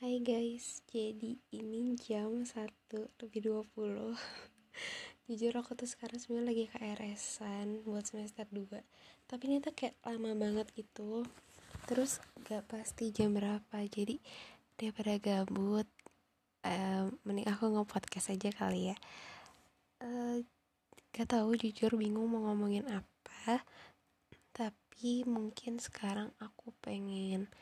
Hai guys, jadi ini jam 1 lebih 20 Jujur aku tuh sekarang sebenarnya lagi KRS-an buat semester 2 Tapi ini tuh kayak lama banget gitu. Terus gak pasti jam berapa. Jadi daripada gabut um, Mending aku nge-podcast aja kali ya. Uh, Gak tahu jujur bingung mau ngomongin apa. Tapi mungkin sekarang aku pengen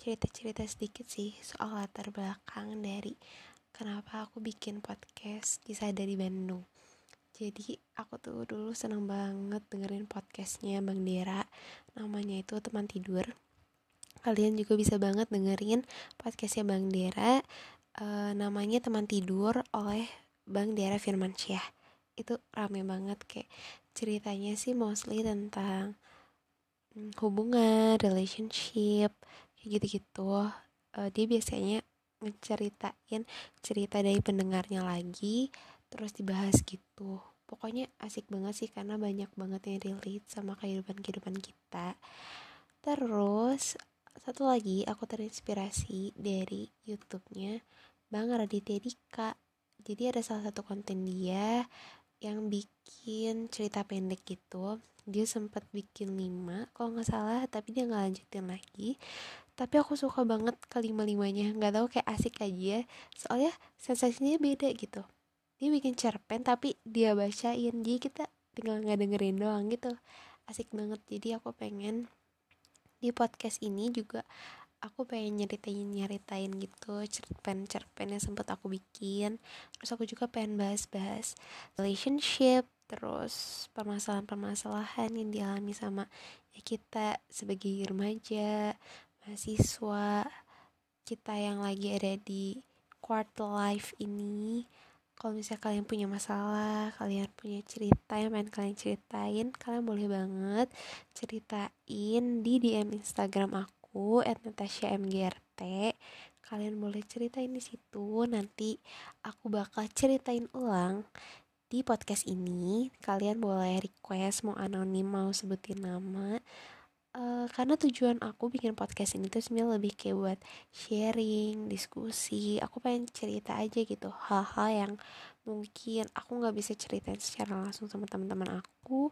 cerita-cerita sedikit sih soal latar belakang dari kenapa aku bikin podcast kisah dari Bandung. Jadi aku tuh dulu seneng banget dengerin podcastnya Bang Dera, namanya itu teman tidur. Kalian juga bisa banget dengerin podcastnya Bang Dera, e, namanya teman tidur oleh Bang Dera Firmansyah. Itu rame banget kayak ceritanya sih mostly tentang hmm, hubungan, relationship, gitu-gitu. Uh, dia biasanya ngeceritain cerita dari pendengarnya lagi terus dibahas gitu. Pokoknya asik banget sih karena banyak banget yang relate sama kehidupan-kehidupan kita. Terus satu lagi aku terinspirasi dari YouTube-nya Bang Raditya Dika. Jadi ada salah satu konten dia yang bikin cerita pendek gitu. Dia sempat bikin lima kalau nggak salah tapi dia nggak lanjutin lagi tapi aku suka banget kelima limanya nggak tahu kayak asik aja. Soalnya sensasinya beda gitu. Dia bikin cerpen tapi dia bacain. Jadi kita tinggal nggak dengerin doang gitu. Asik banget. Jadi aku pengen di podcast ini juga aku pengen nyeritain nyeritain gitu cerpen cerpen yang sempet aku bikin. Terus aku juga pengen bahas-bahas relationship terus permasalahan-permasalahan yang dialami sama ya kita sebagai remaja mahasiswa kita yang lagi ada di quarter life ini. Kalau misalnya kalian punya masalah kalian punya cerita yang pengen kalian ceritain kalian boleh banget ceritain di DM Instagram aku @natashamgrt kalian boleh ceritain di situ. Nanti aku bakal ceritain ulang di podcast ini. Kalian boleh request mau anonim mau sebutin nama uh, karena tujuan aku bikin podcast ini tuh sebenarnya lebih kayak buat sharing, diskusi. Aku pengen cerita aja gitu hal-hal yang mungkin aku nggak bisa ceritain secara langsung sama teman-teman aku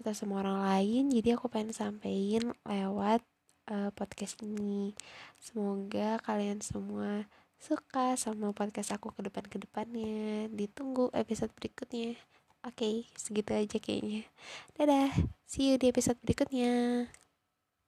atau sama orang lain. Jadi aku pengen sampein lewat uh, podcast ini. Semoga kalian semua suka sama podcast aku ke depan ke depannya. Ditunggu episode berikutnya. Oke, okay, segitu aja kayaknya. Dadah, see you di episode berikutnya.